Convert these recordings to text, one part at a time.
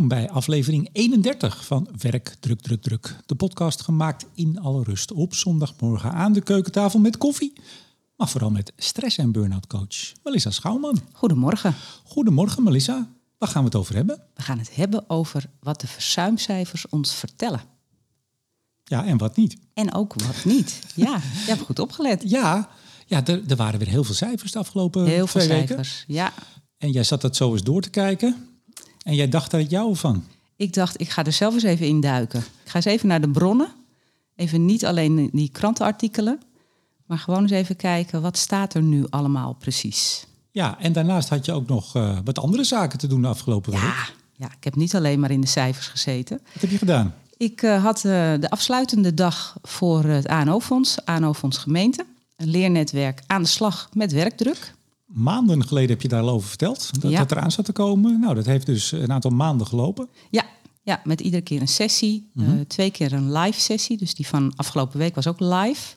welkom bij aflevering 31 van Werk Druk Druk Druk. De podcast gemaakt in alle rust op zondagmorgen aan de keukentafel met koffie. Maar vooral met stress- en burn-out coach Melissa Schouwman. Goedemorgen. Goedemorgen Melissa. Waar gaan we het over hebben? We gaan het hebben over wat de verzuimcijfers ons vertellen. Ja, en wat niet. En ook wat niet. Ja, je hebt goed opgelet. Ja, ja er, er waren weer heel veel cijfers de afgelopen Heel veel twee weken. cijfers. Ja. En jij zat dat zo eens door te kijken. En jij dacht daar het jou van. Ik dacht, ik ga er zelf eens even in duiken. Ik ga eens even naar de bronnen. Even niet alleen die krantenartikelen. Maar gewoon eens even kijken, wat staat er nu allemaal precies? Ja, en daarnaast had je ook nog eh, wat andere zaken te doen de afgelopen week. Ja, ja, ik heb niet alleen maar in de cijfers gezeten. Wat heb je gedaan? Ik eh, had eh, de afsluitende dag voor het ANO-fonds, ANO-fonds gemeente. Een leernetwerk aan de slag met werkdruk. Maanden geleden heb je daar al over verteld. Dat Ja. dat eraan zat te komen. Nou, dat heeft dus een aantal maanden gelopen. Ja, ja, met iedere keer een sessie. Mhm. Eh, twee keer een live sessie. Dus die van afgelopen week was ook live.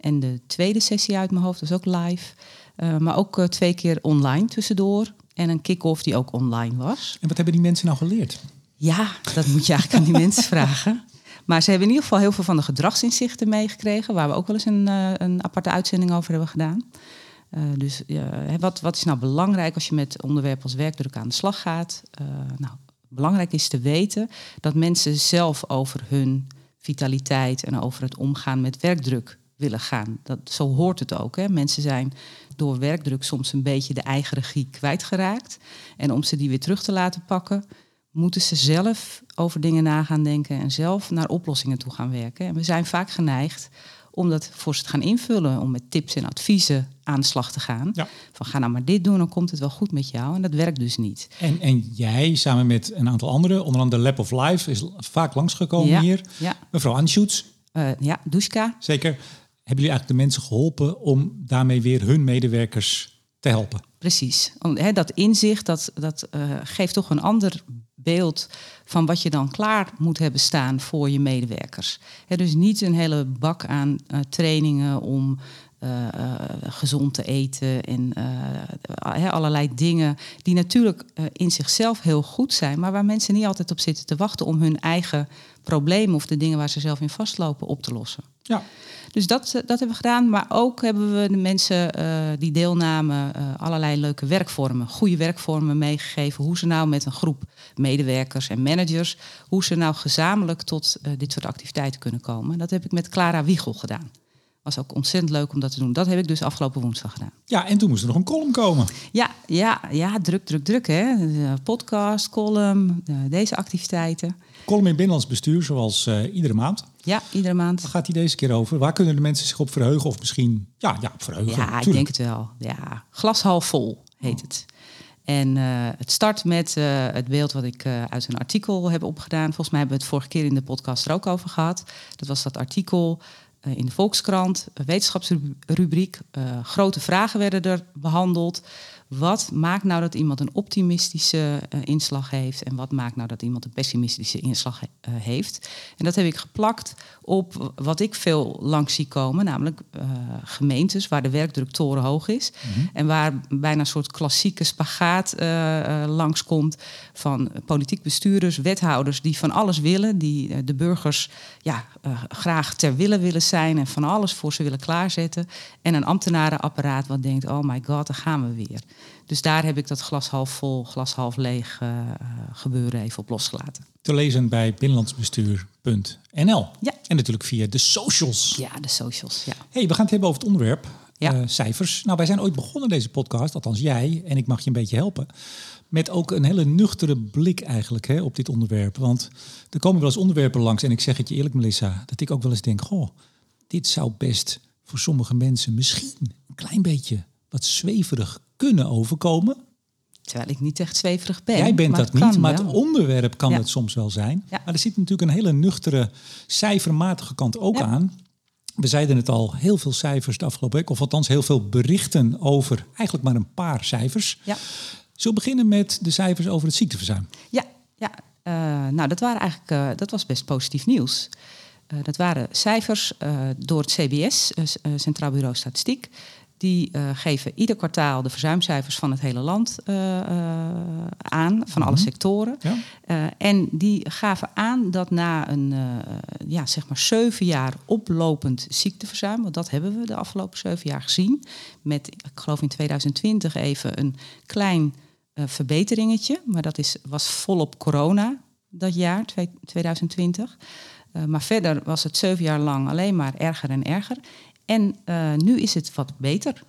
En de tweede sessie uit mijn hoofd was ook live. Eh, maar ook eh, twee keer online tussendoor. En een kick-off die ook online was. En wat hebben die mensen nou geleerd? Ja, dat moet je eigenlijk aan die mensen vragen. Maar ze hebben in ieder geval heel veel van de gedragsinzichten meegekregen. Waar we ook wel eens een, een aparte uitzending over hebben gedaan. Eh, dus wat, wat is nou belangrijk als je met onderwerpen als werkdruk aan de slag gaat? Eh, nou, belangrijk is te weten dat mensen zelf over hun vitaliteit en over het omgaan met werkdruk willen gaan. Dat, zo hoort het ook. Hè. Mensen zijn door werkdruk soms een beetje de eigen regie kwijtgeraakt. En om ze die weer terug te laten pakken, moeten ze zelf over dingen na gaan denken en zelf naar oplossingen toe gaan werken. En we zijn vaak geneigd om dat voor ze te gaan invullen, om met tips en adviezen aan de slag te gaan. Ja. Van ga nou maar dit doen, dan komt het wel goed met jou. En dat werkt dus niet. En, en jij, samen met een aantal anderen, onder andere Lab of Life, is vaak langsgekomen Ja, hier. ja. Mevrouw Anschutz, Eh, ja, Duska. zeker. Hebben jullie eigenlijk de mensen geholpen om daarmee weer hun medewerkers te helpen? Precies. Om, dat inzicht dat, dat eh, geeft toch een ander beeld van wat je dan klaar moet hebben staan voor je medewerkers. Dus niet een hele bak aan eh, trainingen om gezond te eten en eh, allerlei dingen die natuurlijk eh, in zichzelf heel goed zijn, maar waar mensen niet altijd op zitten te wachten om hun eigen problemen of de dingen waar ze zelf in vastlopen op te lossen. Ja. Dus dat, eh, dat hebben we gedaan. Maar ook hebben we de mensen eh, die deelnamen eh, allerlei leuke werkvormen, goede werkvormen meegegeven. Hoe ze nou met een groep medewerkers en managers, hoe ze nou gezamenlijk tot eh, dit soort activiteiten kunnen komen. Dat heb ik met Clara Wiegel gedaan. Was ook ontzettend leuk om dat te doen. Dat heb ik dus afgelopen woensdag gedaan. Ja, en toen moest er nog een column komen. Ja, ja, ja druk, druk, druk. Hè? Podcast, column, deze activiteiten. Column in Binnenlands Bestuur, zoals eh, iedere maand. Ja, iedere maand. Waar gaat die deze keer over? Waar kunnen de mensen zich op verheugen? Of misschien, ja, ja op verheugen. Ja, ik denk het wel. Ja, glas half vol heet het. En eh, het start met eh, het beeld wat ik uit een artikel heb opgedaan. Volgens mij hebben we het vorige keer in de podcast er ook over gehad. Dat was dat artikel in de Volkskrant, wetenschapsrubriek. Eh, grote vragen werden er behandeld. Wat maakt nou dat iemand een optimistische eh, inslag heeft en wat maakt nou dat iemand een pessimistische inslag eh, heeft? En dat heb ik geplakt op wat ik veel langs zie komen, namelijk eh, gemeentes waar de werkdruk torenhoog is en waar bijna een soort klassieke spagaat eh, langskomt van politiek bestuurders, wethouders die van alles willen, die de burgers ja, graag ter wille willen zijn en van alles voor ze willen klaarzetten. En een ambtenarenapparaat wat denkt, oh my god, daar gaan we weer. Dus daar heb ik dat glas half vol, glas half leeg eh, gebeuren even op losgelaten. Te lezen bij binnenlandsbestuur.nl. Ja. En natuurlijk via de socials. Ja, de socials, ja. hey, we gaan het hebben over het onderwerp. Ja. eh, cijfers. Nou, wij zijn ooit begonnen deze podcast, althans jij, en ik mag je een beetje helpen. Met ook een hele nuchtere blik eigenlijk hè, op dit onderwerp. Want er komen wel eens onderwerpen langs. En ik zeg het je eerlijk, Melissa, dat ik ook wel eens denk: goh, dit zou best voor sommige mensen misschien een klein beetje wat zweverig kunnen overkomen. Terwijl ik niet echt zweverig ben. Jij bent dat kan niet, maar het onderwerp kan Ja. het soms wel zijn. Ja. Maar er zit natuurlijk een hele nuchtere, cijfermatige kant ook Ja. aan. We zeiden het al, heel veel cijfers de afgelopen week, of althans heel veel berichten over eigenlijk maar een paar cijfers. Ja. Zullen we beginnen met de cijfers over het ziekteverzuim? Ja, ja. Eh, nou, dat, waren eigenlijk, eh, dat was best positief nieuws. Eh, dat waren cijfers door het CBS, Centraal Bureau Statistiek. Die uh, geven ieder kwartaal de verzuimcijfers van het hele land uh, uh, aan, van alle sectoren. Ja. en die gaven aan dat na een ja, zeg maar zeven jaar oplopend ziekteverzuim, want dat hebben we de afgelopen zeven jaar gezien, met ik geloof in 2020 even een klein verbeteringetje, maar dat is, was volop corona dat jaar, 2020. maar verder was het zeven jaar lang alleen maar erger en erger. En uh, nu is het wat beter.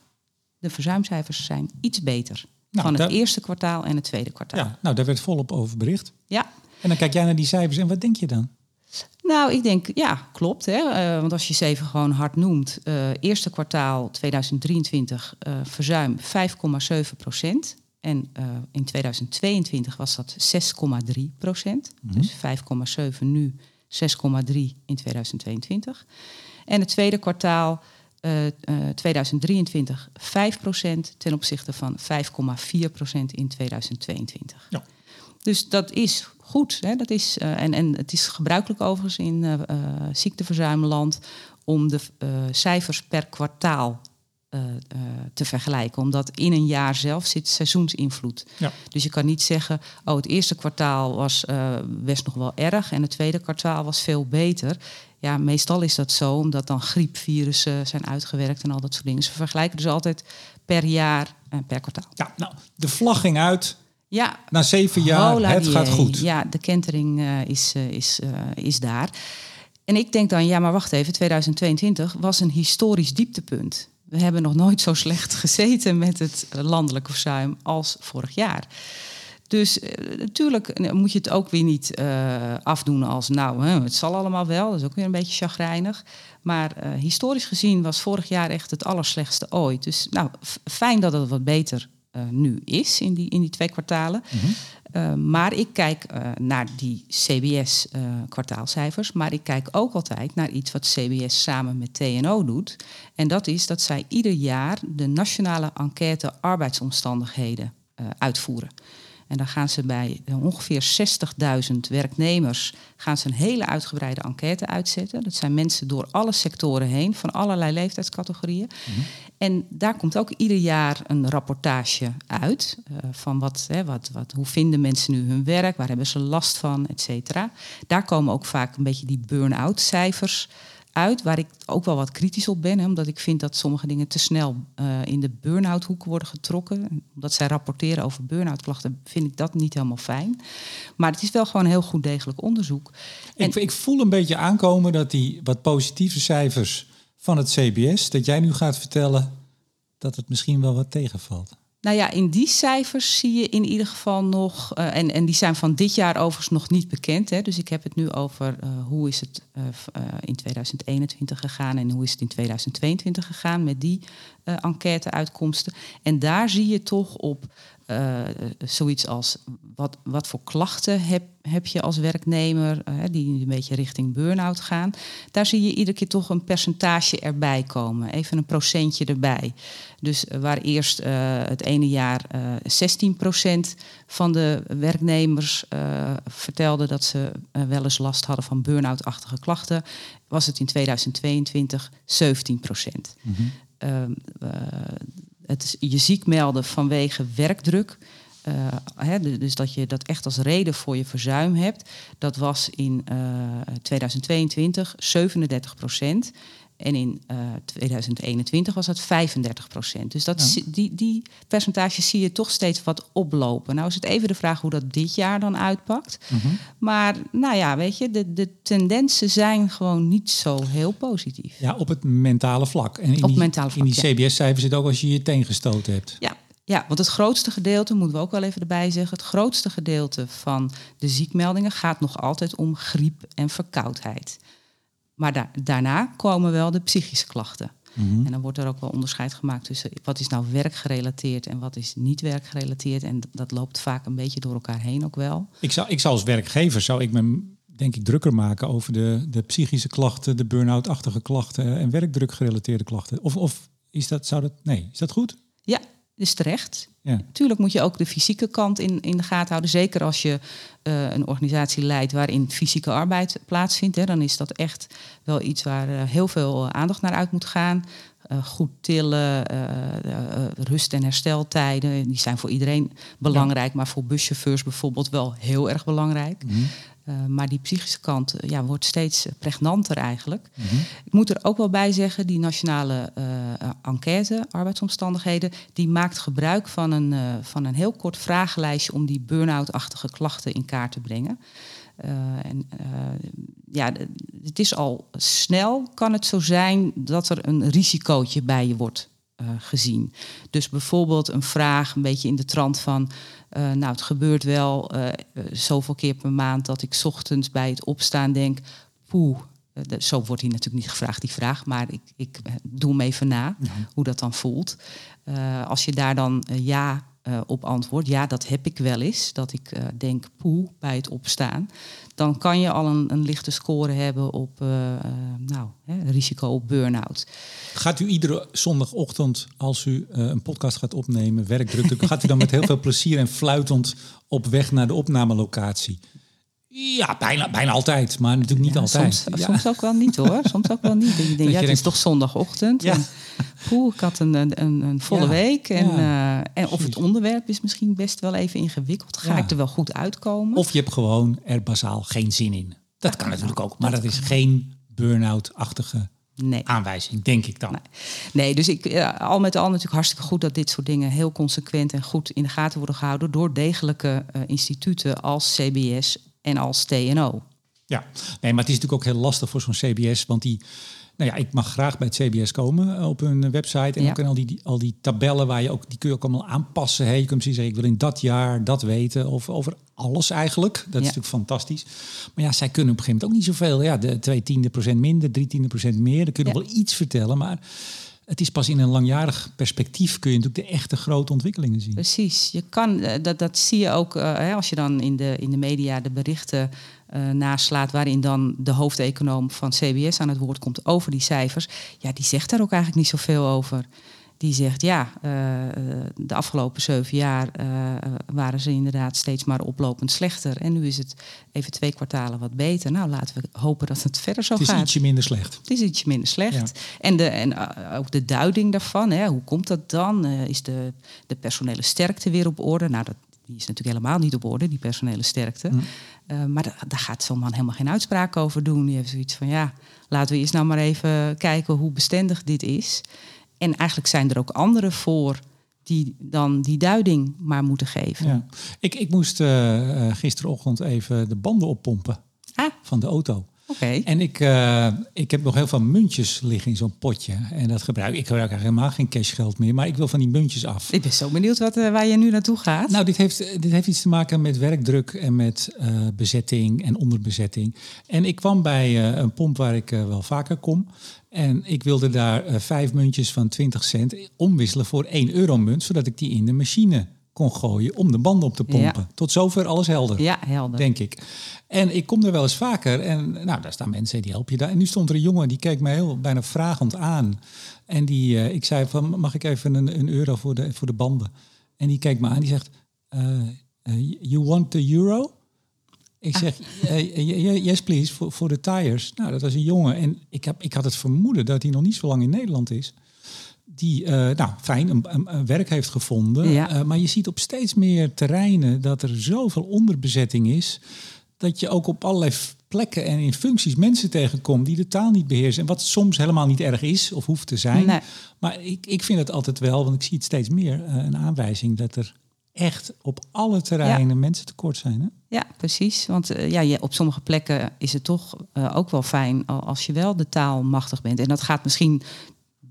De verzuimcijfers zijn iets beter. Nou, van het eerste kwartaal en het tweede kwartaal. Ja, nou, daar werd volop over bericht. Ja. En dan kijk jij naar die cijfers en wat denk je dan? Nou, ik denk, ja, klopt. Hè? Uh, want als je ze even gewoon hard noemt. Uh, eerste kwartaal 2023 uh, verzuim 5,7 procent. En in 2022 was dat 6,3 procent. Mm -hmm. Dus 5,7 nu, 6,3 in 2022. En het tweede kwartaal uh, uh, 2023 5% ten opzichte van 5,4% in 2022. Ja. Dus dat is goed. Hè? Dat is, uh, en, en het is gebruikelijk overigens in ziekteverzuimland om de cijfers per kwartaal uh, uh, te vergelijken. Omdat in een jaar zelf zit seizoensinvloed. Ja. Dus je kan niet zeggen, oh, het eerste kwartaal was uh, best nog wel erg en het tweede kwartaal was veel beter. Ja, meestal is dat zo, omdat dan griepvirussen zijn uitgewerkt en al dat soort dingen. Ze vergelijken dus altijd per jaar en per kwartaal. Ja, nou, de vlag ging uit. Ja. Na zeven jaar, het gaat goed. Ja, de kentering is, is, is daar. En ik denk dan, ja, maar wacht even, 2022 was een historisch dieptepunt. We hebben nog nooit zo slecht gezeten met het landelijke verzuim als vorig jaar. Dus uh, natuurlijk eh, moet je het ook weer niet uh, afdoen als, nou, hè, het zal allemaal wel. Dat is ook weer een beetje chagrijnig. Maar historisch gezien was vorig jaar echt het allerslechtste ooit. Dus nou, fijn dat het wat beter nu is in die, in die twee kwartalen. Mm -hmm. Uh, maar ik kijk uh, naar die CBS-kwartaalcijfers. Maar ik kijk ook altijd naar iets wat CBS samen met TNO doet. En dat is dat zij ieder jaar de nationale enquête arbeidsomstandigheden uitvoeren. En dan gaan ze bij ongeveer 60.000 werknemers gaan ze een hele uitgebreide enquête uitzetten. Dat zijn mensen door alle sectoren heen, van allerlei leeftijdscategorieën. Mm-hmm. En daar komt ook ieder jaar een rapportage uit. Uh, van wat, hè, wat, wat, hoe vinden mensen nu hun werk, waar hebben ze last van, et cetera. Daar komen ook vaak een beetje die burn-out cijfers uit, waar ik ook wel wat kritisch op ben, hè, omdat ik vind dat sommige dingen te snel uh, in de burn-out hoek worden getrokken. Omdat zij rapporteren over burn-out klachten, vind ik dat niet helemaal fijn. Maar het is wel gewoon heel goed degelijk onderzoek. Ik, ik voel een beetje aankomen dat die wat positieve cijfers van het CBS, dat jij nu gaat vertellen dat het misschien wel wat tegenvalt. Nou ja, in die cijfers zie je in ieder geval nog, uh, en, en die zijn van dit jaar overigens nog niet bekend. Hè, dus ik heb het nu over uh, hoe is het uh, in 2021 gegaan en hoe is het in 2022 gegaan met die enquête-uitkomsten. En daar zie je toch op uh, zoiets als wat, wat voor klachten heb, heb je als werknemer uh, die een beetje richting burn-out gaan. Daar zie je iedere keer toch een percentage erbij komen. Even een procentje erbij. Dus waar eerst het ene jaar 16% van de werknemers vertelde dat ze wel eens last hadden van burn-out-achtige klachten, was het in 2022 17%. Mm -hmm. Het is je ziek melden vanwege werkdruk. Uh, hè, dus dat je dat echt als reden voor je verzuim hebt. Dat was in uh, 2022 37 procent. En in uh, eh, 2021 was dat 35 procent. Dus dat, ja. die, die percentages zie je toch steeds wat oplopen. Nou is het even de vraag hoe dat dit jaar dan uitpakt. Mm -hmm. Maar nou ja, weet je, de, de tendensen zijn gewoon niet zo heel positief. Ja, op het mentale vlak. En in op die, mentale vlak, in die CBS-cijfers zit ook als je je teen gestoten hebt. Ja, ja, want het grootste gedeelte, moeten we ook wel even erbij zeggen, het grootste gedeelte van de ziekmeldingen gaat nog altijd om griep en verkoudheid. Maar da daarna komen wel de psychische klachten. Mm -hmm. En dan wordt er ook wel onderscheid gemaakt tussen wat is nou werkgerelateerd en wat is niet werkgerelateerd. En dat loopt vaak een beetje door elkaar heen ook wel. Ik zou, ik zou als werkgever zou ik me denk ik drukker maken over de, de psychische klachten, de burn-out-achtige klachten en werkdrukgerelateerde klachten. Of, of is dat, zou dat, nee, is dat goed? Ja, is terecht. Ja. Natuurlijk moet je ook de fysieke kant in, in de gaten houden. Zeker als je eh, een organisatie leidt waarin fysieke arbeid plaatsvindt. Hè, dan is dat echt wel iets waar eh, heel veel aandacht naar uit moet gaan. Eh, goed tillen, eh, eh, rust- en hersteltijden. Die zijn voor iedereen belangrijk, maar voor buschauffeurs bijvoorbeeld wel heel erg belangrijk. Mhm. Uh, maar die psychische kant uh, ja, wordt steeds pregnanter eigenlijk. Mhm. Ik moet er ook wel bij zeggen, die nationale uh, enquête, arbeidsomstandigheden, die maakt gebruik van een, van een heel kort vragenlijstje om die burn-out-achtige klachten in kaart te brengen. en ja, het is al snel, kan het zo zijn dat er een risicootje bij je wordt gezien. Dus bijvoorbeeld een vraag een beetje in de trant van... Uh, nou, het gebeurt wel uh, zoveel keer per maand dat ik ochtends bij het opstaan denk... poeh, zo wordt hij natuurlijk niet gevraagd, die vraag... maar ik, ik doe hem even na, ja. hoe dat dan voelt. als je daar dan ja uh, op antwoord, ja, dat heb ik wel eens, dat ik uh, denk poe bij het opstaan, dan kan je al een, een lichte score hebben op uh, nou, hè, risico op burn-out. Gaat u iedere zondagochtend, als u een podcast gaat opnemen, werkdruk, gaat u dan met heel veel plezier en fluitend op weg naar de opnamelocatie? Ja, bijna, bijna altijd, maar natuurlijk niet ja, altijd. Soms, ja. soms ook wel niet hoor. Soms ook wel niet. Je denkt, ja, het is toch zondagochtend. Ja. En, poeh, ik had een, een, een volle week. En, eh, en of het onderwerp is misschien best wel even ingewikkeld. Ga ik er wel goed uitkomen? Of je hebt gewoon er basaal geen zin in. Dat kan natuurlijk ook, maar dat is geen burn-out-achtige nee. aanwijzing, denk ik dan. Nee. Nee, dus ik, al met al natuurlijk hartstikke goed dat dit soort dingen heel consequent en goed in de gaten worden gehouden door degelijke eh, instituten als CBS en als TNO. Ja, nee, maar het is natuurlijk ook heel lastig voor zo'n CBS, want die, nou ja, ik mag graag bij het CBS komen eh, op hun website en Ja. ook in al die, die- al die tabellen waar je ook, die kun je ook allemaal aanpassen. Hè. Je kunt precies zeggen, ik wil in dat jaar dat weten, of over alles eigenlijk. Dat is natuurlijk fantastisch. Maar ja, zij kunnen op een gegeven moment ook niet zoveel. Ja, de twee tiende procent minder, drie tiende procent meer. Dan kunnen we wel iets vertellen, maar het is pas in een langjarig perspectief kun je natuurlijk de echte grote ontwikkelingen zien. Precies. Je kan, eh, dat, dat zie je ook eh, als je dan in de, in de media de berichten eh, naslaat, waarin dan de hoofdeconoom van CBS aan het woord komt over die cijfers. Ja, die zegt daar ook eigenlijk niet zoveel over. Die zegt ja, eh, eh, de afgelopen zeven jaar eh, waren ze inderdaad steeds maar oplopend slechter. En nu is het even twee kwartalen wat beter. Nou, laten we hopen dat het verder zo Het is gaat. ietsje minder slecht. Het is ietsje minder slecht. En, de, en ook de duiding daarvan, hè, hoe komt dat dan? Is de, de personele sterkte weer op orde? Nou, dat, die is natuurlijk helemaal niet op orde, die personele sterkte. Hm. Maar da- daar gaat zo'n man helemaal geen uitspraak over doen. Die heeft zoiets van, ja, laten we eerst nou maar even kijken hoe bestendig dit is. En eigenlijk zijn er ook anderen voor die dan die duiding maar moeten geven. Ja. Ik, ik moest eh, eh, gisterochtend even de banden oppompen Ah, van de auto. En ik, eh, ik heb nog heel veel muntjes liggen in zo'n potje. En dat gebruik ik gebruik eigenlijk helemaal geen cashgeld meer. Maar ik wil van die muntjes af. Ik ben zo benieuwd wat, eh, waar je nu naartoe gaat. Nou, dit heeft, dit heeft iets te maken met werkdruk en met eh, bezetting en onderbezetting. En ik kwam bij een pomp waar ik wel vaker kom. En ik wilde daar vijf muntjes van 20 cent omwisselen voor 1 euro munt. Zodat ik die in de machine kon gooien om de banden op te pompen. Ja. Tot zover alles helder. ja, helder. Denk ik. En ik kom er wel eens vaker. En nou, daar staan mensen die helpen je daar. En nu stond er een jongen die keek mij heel bijna vragend aan. En die, eh, ik zei van, mag ik even een, een euro voor de, voor de banden? En die keek me aan. Die zegt, eh, you want the euro? Ik zeg, eh, eh, yes please, voor, voor de tires. Nou, dat was een jongen. En ik, heb, ik had het vermoeden dat hij nog niet zo lang in Nederland is. Die, eh, nou, fijn, een, werk heeft gevonden. Ja. Eh, maar je ziet op steeds meer terreinen dat er zoveel onderbezetting is. Dat je ook op allerlei plekken en in functies mensen tegenkomt die de taal niet beheersen. En wat soms helemaal niet erg is of hoeft te zijn. Nee. Maar ik, ik vind het altijd wel, want ik zie het steeds meer, eh, een aanwijzing dat er echt op alle terreinen mensen tekort zijn. Hè? Ja, precies. Want ja, je, op sommige plekken is het toch ook wel fijn al- als je wel de taal machtig bent. En dat gaat misschien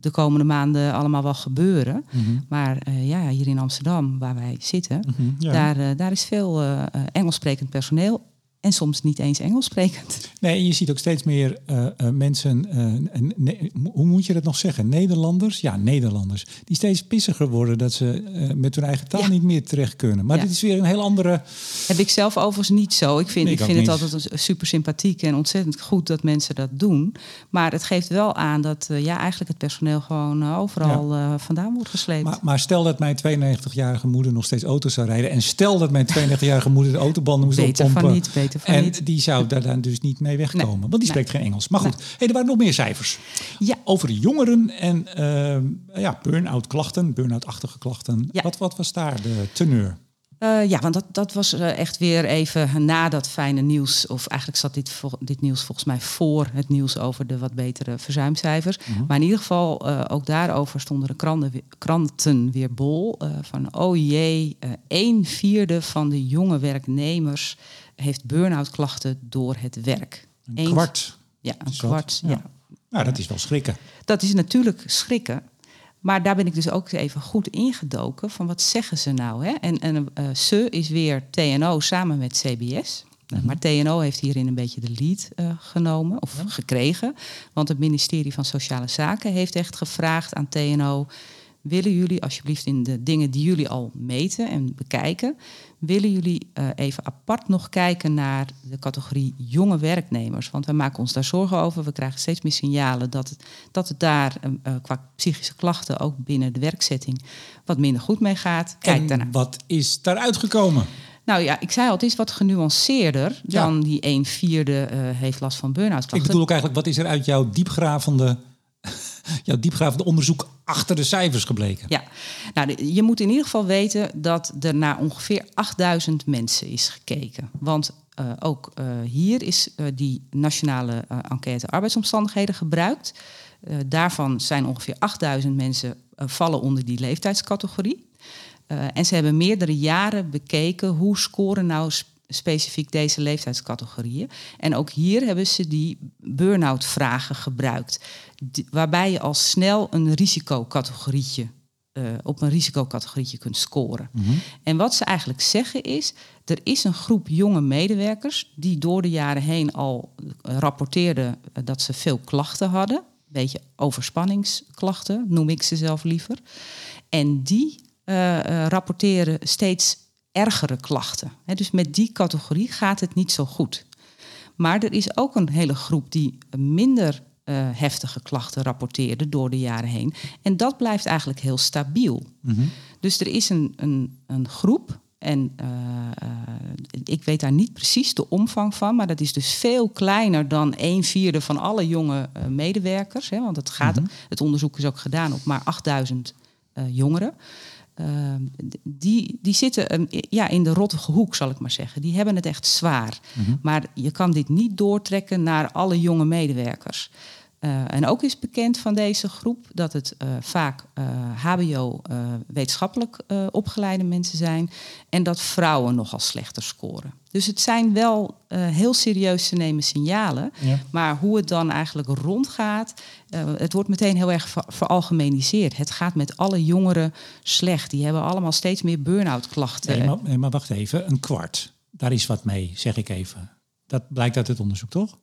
de komende maanden allemaal wel gebeuren. Maar eh, ja, hier in Amsterdam, waar wij zitten, Mhm, ja. daar, eh, daar is veel eh, eh, Engels sprekend personeel. En soms niet eens Engels sprekend. Nee, je ziet ook steeds meer uh, uh, mensen, uh, ne hoe moet je dat nog zeggen? Nederlanders? Ja, Nederlanders. Die steeds pissiger worden dat ze met hun eigen taal ja. niet meer terecht kunnen. Maar ja. dit is weer een heel andere... Heb ik zelf overigens niet zo. Ik vind, Nee, ik vind het niet. altijd super sympathiek en ontzettend goed dat mensen dat doen. Maar het geeft wel aan dat eh, ja, eigenlijk het personeel gewoon eh, overal eh, vandaan wordt gesleept. Maar, maar stel dat mijn 92-jarige moeder nog steeds auto's zou rijden. En stel dat mijn 92-jarige moeder de autobanden moest beter van niet, beter van En niet. die zou daar dan dus niet mee wegkomen. Nee. Want die Nee. spreekt geen Engels. Maar goed, hey, er waren nog meer cijfers. Ja. Over jongeren en eh, ja, burn-out klachten, burn-out-achtige klachten. Ja. Wat, wat was daar de teneur? Eh, ja, want dat, dat was eh, echt weer even na dat fijne nieuws. Of eigenlijk zat dit, dit nieuws volgens mij voor het nieuws over de wat betere verzuimcijfers. Maar in ieder geval, ook daarover stonden de kranten, weer- kranten weer bol. van oh jee, een vierde van de jonge werknemers heeft burn-out klachten door het werk. Een Eens- kwart. Ja, een kwart. Ja. ja. Nou, dat is wel schrikken. Dat is natuurlijk schrikken. Maar daar ben ik dus ook even goed ingedoken van wat zeggen ze nou. Hè? En, en eh, ze is weer TNO samen met CBS. Nou, Maar TNO heeft hierin een beetje de lead eh, genomen of gekregen. Want het ministerie van Sociale Zaken heeft echt gevraagd aan TNO... willen jullie alsjeblieft in de dingen die jullie al meten en bekijken... willen jullie eh, even apart nog kijken naar de categorie jonge werknemers? Want we maken ons daar zorgen over. We krijgen steeds meer signalen dat het, dat het daar eh, eh, qua psychische klachten... ook binnen de werkzetting wat minder goed mee gaat. Kijk en daarnaar. wat is daaruit gekomen? Nou ja, ik zei al, het is wat genuanceerder Ja. dan die een vierde heeft last van burn-out Ik bedoel ook eigenlijk, wat is er uit jouw diepgravende, jouw diepgravende onderzoek achter de cijfers gebleken? Ja, nou, je moet in ieder geval weten dat er naar ongeveer 8000 mensen is gekeken. Want eh, ook eh, hier is eh, die nationale enquête arbeidsomstandigheden gebruikt. Daarvan zijn ongeveer 8000 mensen vallen onder die leeftijdscategorie. En ze hebben meerdere jaren bekeken hoe scoren nou specifiek deze leeftijdscategorieën. En ook hier hebben ze die burn-out vragen gebruikt. Die- waarbij je al snel een risicocategorietje eh, op een risicocategorietje kunt scoren. En wat ze eigenlijk zeggen is, er is een groep jonge medewerkers die door de jaren heen al eh, rapporteerden eh, dat ze veel klachten hadden. Een beetje overspanningsklachten, noem ik ze zelf liever. En die rapporteren steeds ergere klachten. Dus met die categorie gaat het niet zo goed. Maar er is ook een hele groep die minder eh, heftige klachten rapporteerde door de jaren heen. En dat blijft eigenlijk heel stabiel. Dus er is een, een, een groep. En eh, eh, ik weet daar niet precies de omvang van, maar dat is dus veel kleiner dan een vierde van alle jonge medewerkers. Hè, want het, gaat, het onderzoek is ook gedaan op maar 8000 eh, jongeren. Uh, die, die zitten ja, in de rottige hoek, zal ik maar zeggen. Die hebben het echt zwaar. Maar je kan dit niet doortrekken naar alle jonge medewerkers. Uh, en ook is bekend van deze groep dat het uh, vaak uh, HBO-wetenschappelijk opgeleide mensen zijn. En dat vrouwen nogal slechter scoren. Dus het zijn wel heel serieus te nemen signalen. Ja. Maar hoe het dan eigenlijk rondgaat, het wordt meteen heel erg ver veralgemeniseerd. Het gaat met alle jongeren slecht. Die hebben allemaal steeds meer burn-out klachten. Nee maar, nee, maar wacht even, een kwart. Daar is wat mee, zeg ik even. Dat blijkt uit het onderzoek, toch?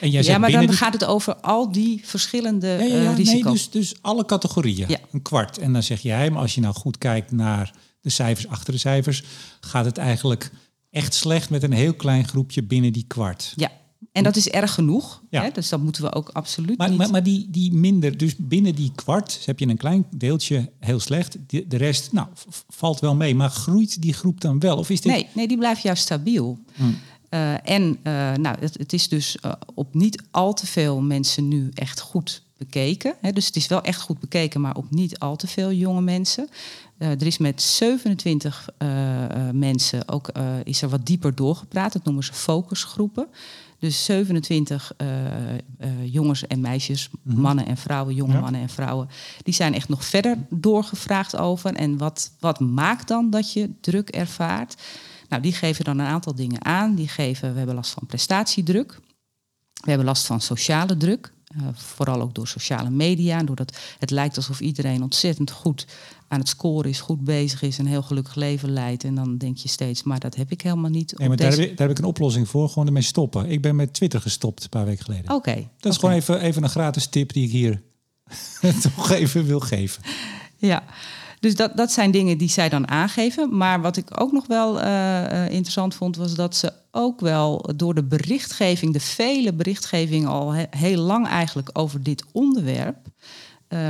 En jij ja, maar dan die... gaat het over al die verschillende ja, ja, ja, uh, risico's. Nee, dus, dus alle categorieën, ja. een kwart. En dan zeg jij, maar als je nou goed kijkt naar de cijfers achter de cijfers... gaat het eigenlijk echt slecht met een heel klein groepje binnen die kwart. Ja, en dat is erg genoeg. Ja. Hè? Dus dat moeten we ook absoluut maar, niet... Maar, maar die, die minder, dus binnen die kwart heb je een klein deeltje heel slecht. De, de rest, nou, valt wel mee. Maar groeit die groep dan wel? Of is dit... Nee, nee, die blijft juist stabiel. Hmm. Uh, en uh, nou, het, het, is dus uh, op niet al te veel mensen nu echt goed bekeken. Hè? Dus het is wel echt goed bekeken, maar op niet al te veel jonge mensen. er is met 27 mensen ook is er wat dieper doorgepraat. Dat noemen ze focusgroepen. Dus 27 jongens en meisjes, -hmm. mannen en vrouwen, jonge ja. mannen en vrouwen, die zijn echt nog verder doorgevraagd over. En wat, wat maakt dan dat je druk ervaart? Nou, die geven dan een aantal dingen aan. Die geven, we hebben last van prestatiedruk. We hebben last van sociale druk. Uh, vooral ook door sociale media. Doordat het lijkt alsof iedereen ontzettend goed aan het scoren is, goed bezig is, een heel gelukkig leven leidt. En dan denk je steeds, maar dat heb ik helemaal niet. Nee, maar daar, heb ik, daar, heb ik, een oplossing voor. Gewoon ermee stoppen. Ik ben met Twitter gestopt een paar weken geleden. Oké. dat is gewoon even, even een gratis tip die ik hier toch even wil geven. Ja. Dus dat, dat zijn dingen die zij dan aangeven. Maar wat ik ook nog wel uh, interessant vond, was dat ze ook wel door de berichtgeving, de vele berichtgeving al heel lang eigenlijk over dit onderwerp. Uh,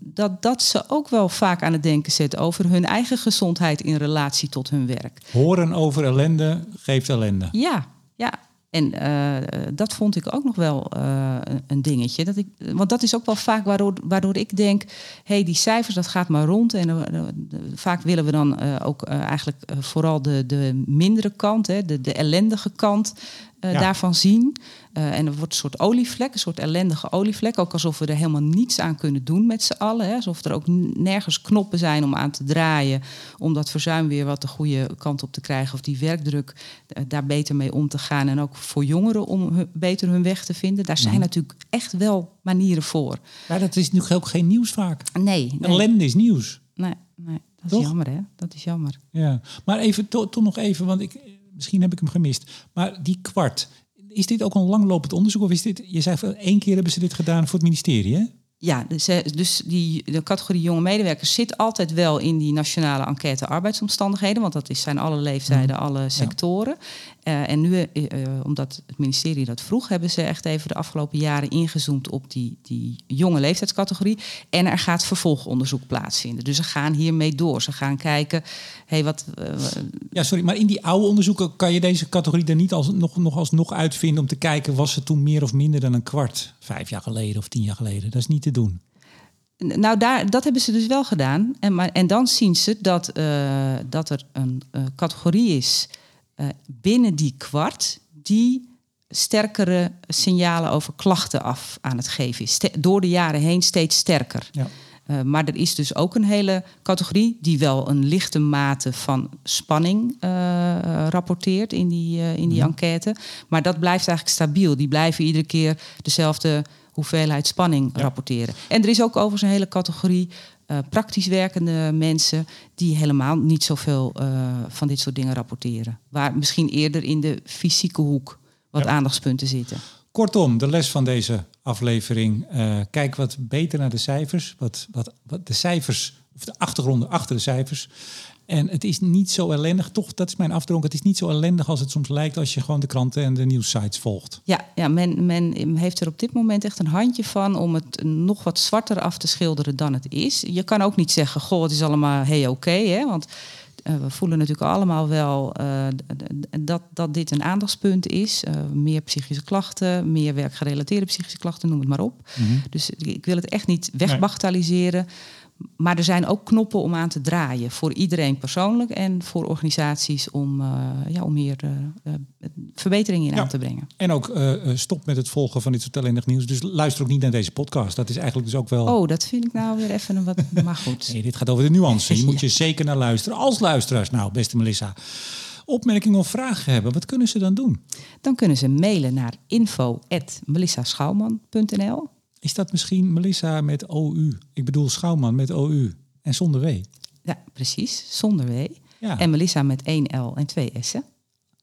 dat, dat ze ook wel vaak aan het denken zet over hun eigen gezondheid in relatie tot hun werk. Horen over ellende geeft ellende. Ja, ja. En uh, dat vond ik ook nog wel uh, een dingetje. Dat ik, want dat is ook wel vaak waardoor, waardoor ik denk: hé, hey, die cijfers, dat gaat maar rond. En uh, vaak willen we dan ook eigenlijk vooral de, de mindere kant, hè, de, de ellendige kant daarvan zien. Uh, en er wordt een soort olievlek, een soort ellendige olievlek. Ook alsof we er helemaal niets aan kunnen doen met z'n allen. Hè. Alsof er ook nergens knoppen zijn om aan te draaien. Om dat verzuim weer wat de goede kant op te krijgen. Of die werkdruk uh, daar beter mee om te gaan. En ook voor jongeren om hun, beter hun weg te vinden. Daar zijn mm. natuurlijk echt wel manieren voor. Maar dat is nu ook geen nieuws vaak. Nee. nee. Ellende is nieuws. Nee, nee. dat Toch? is jammer hè. Dat is jammer. Ja, maar even toch nog even, want ik, misschien heb ik hem gemist. Maar die kwart, is dit ook een langlopend onderzoek? Of is dit, je zei van één keer hebben ze dit gedaan voor het ministerie, hè? Ja, dus, dus die, de categorie jonge medewerkers zit altijd wel in die nationale enquête arbeidsomstandigheden, want dat is, zijn alle leeftijden, mhm. alle sectoren. Uh, en nu, uh, omdat het ministerie dat vroeg, hebben ze echt even de afgelopen jaren ingezoomd op die, die jonge leeftijdscategorie. En er gaat vervolgonderzoek plaatsvinden. Dus ze gaan hiermee door. Ze gaan kijken, hey, wat. ja, sorry, maar in die oude onderzoeken kan je deze categorie er niet als, nog, nog alsnog uitvinden om te kijken, was ze toen meer of minder dan een kwart? Vijf jaar geleden of tien jaar geleden. Dat is niet te doen. Nou, daar, dat hebben ze dus wel gedaan. En, maar, en dan zien ze dat, dat er een categorie is uh, binnen die kwart die sterkere signalen over klachten af aan het geven is. door de jaren heen steeds sterker. Ja. Uh, maar er is dus ook een hele categorie die wel een lichte mate van spanning uh, rapporteert in die, uh, in die mm. enquête. Maar dat blijft eigenlijk stabiel. Die blijven iedere keer dezelfde hoeveelheid spanning ja. rapporteren. En er is ook overigens een hele categorie uh, praktisch werkende mensen die helemaal niet zoveel uh, van dit soort dingen rapporteren. Waar misschien eerder in de fysieke hoek wat ja. aandachtspunten zitten. Kortom, de les van deze aflevering. Uh, kijk wat beter naar de cijfers. Wat, wat, wat de cijfers, of de achtergronden achter de cijfers. En het is niet zo ellendig, toch, dat is mijn afdronk. Het is niet zo ellendig als het soms lijkt als je gewoon de kranten en de nieuwssites volgt. Ja, ja men, men heeft er op dit moment echt een handje van om het nog wat zwarter af te schilderen dan het is. Je kan ook niet zeggen, goh, het is allemaal hey oké, hè? want uh, we voelen natuurlijk allemaal wel uh, dat, dat dit een aandachtspunt is. Uh, meer psychische klachten, meer werkgerelateerde psychische klachten, noem het maar op. Mm -hmm. Dus ik wil het echt niet wegbagatelliseren. Nee. Maar er zijn ook knoppen om aan te draaien. Voor iedereen persoonlijk en voor organisaties om, uh, ja, om hier uh, uh, verbeteringen in ja. aan te brengen. En ook stop met het volgen van dit soort ellendig nieuws. Dus luister ook niet naar deze podcast. Dat is eigenlijk dus ook wel... Oh, dat vind ik nou weer even een wat... maar goed. Nee, dit gaat over de nuance. Je moet je zeker naar luisteren. Als luisteraars, nou, beste Melissa opmerkingen of vragen hebben, wat kunnen ze dan doen? Dan kunnen ze mailen naar info.melissaschouwman.nl is dat misschien Melissa met OU? Ik bedoel Schouwman met OU en zonder W. Ja, precies, zonder W. Ja. En Melissa met 1 L en 2 S'en.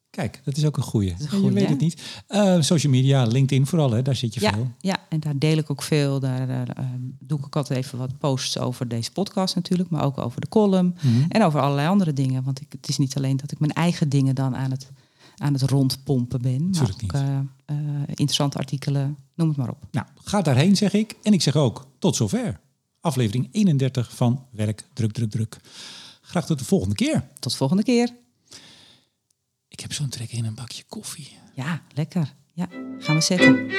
Kijk, dat is ook een goeie. Een goeie je weet het niet. Uh, social media, LinkedIn vooral, hè? daar zit je ja, veel. Ja, en daar deel ik ook veel. Daar uh, doe ik ook altijd even wat posts over deze podcast natuurlijk, maar ook over de column mm -hmm. en over allerlei andere dingen. Want ik, het is niet alleen dat ik mijn eigen dingen dan aan het aan het rondpompen ben. Maar ook, uh, uh, interessante artikelen, noem het maar op. Nou, ga daarheen zeg ik. En ik zeg ook, tot zover. Aflevering 31 van Werk, Druk, Druk, Druk. Graag tot de volgende keer. Tot de volgende keer. Ik heb zo'n trek in een bakje koffie. Ja, lekker. Ja, gaan we zetten.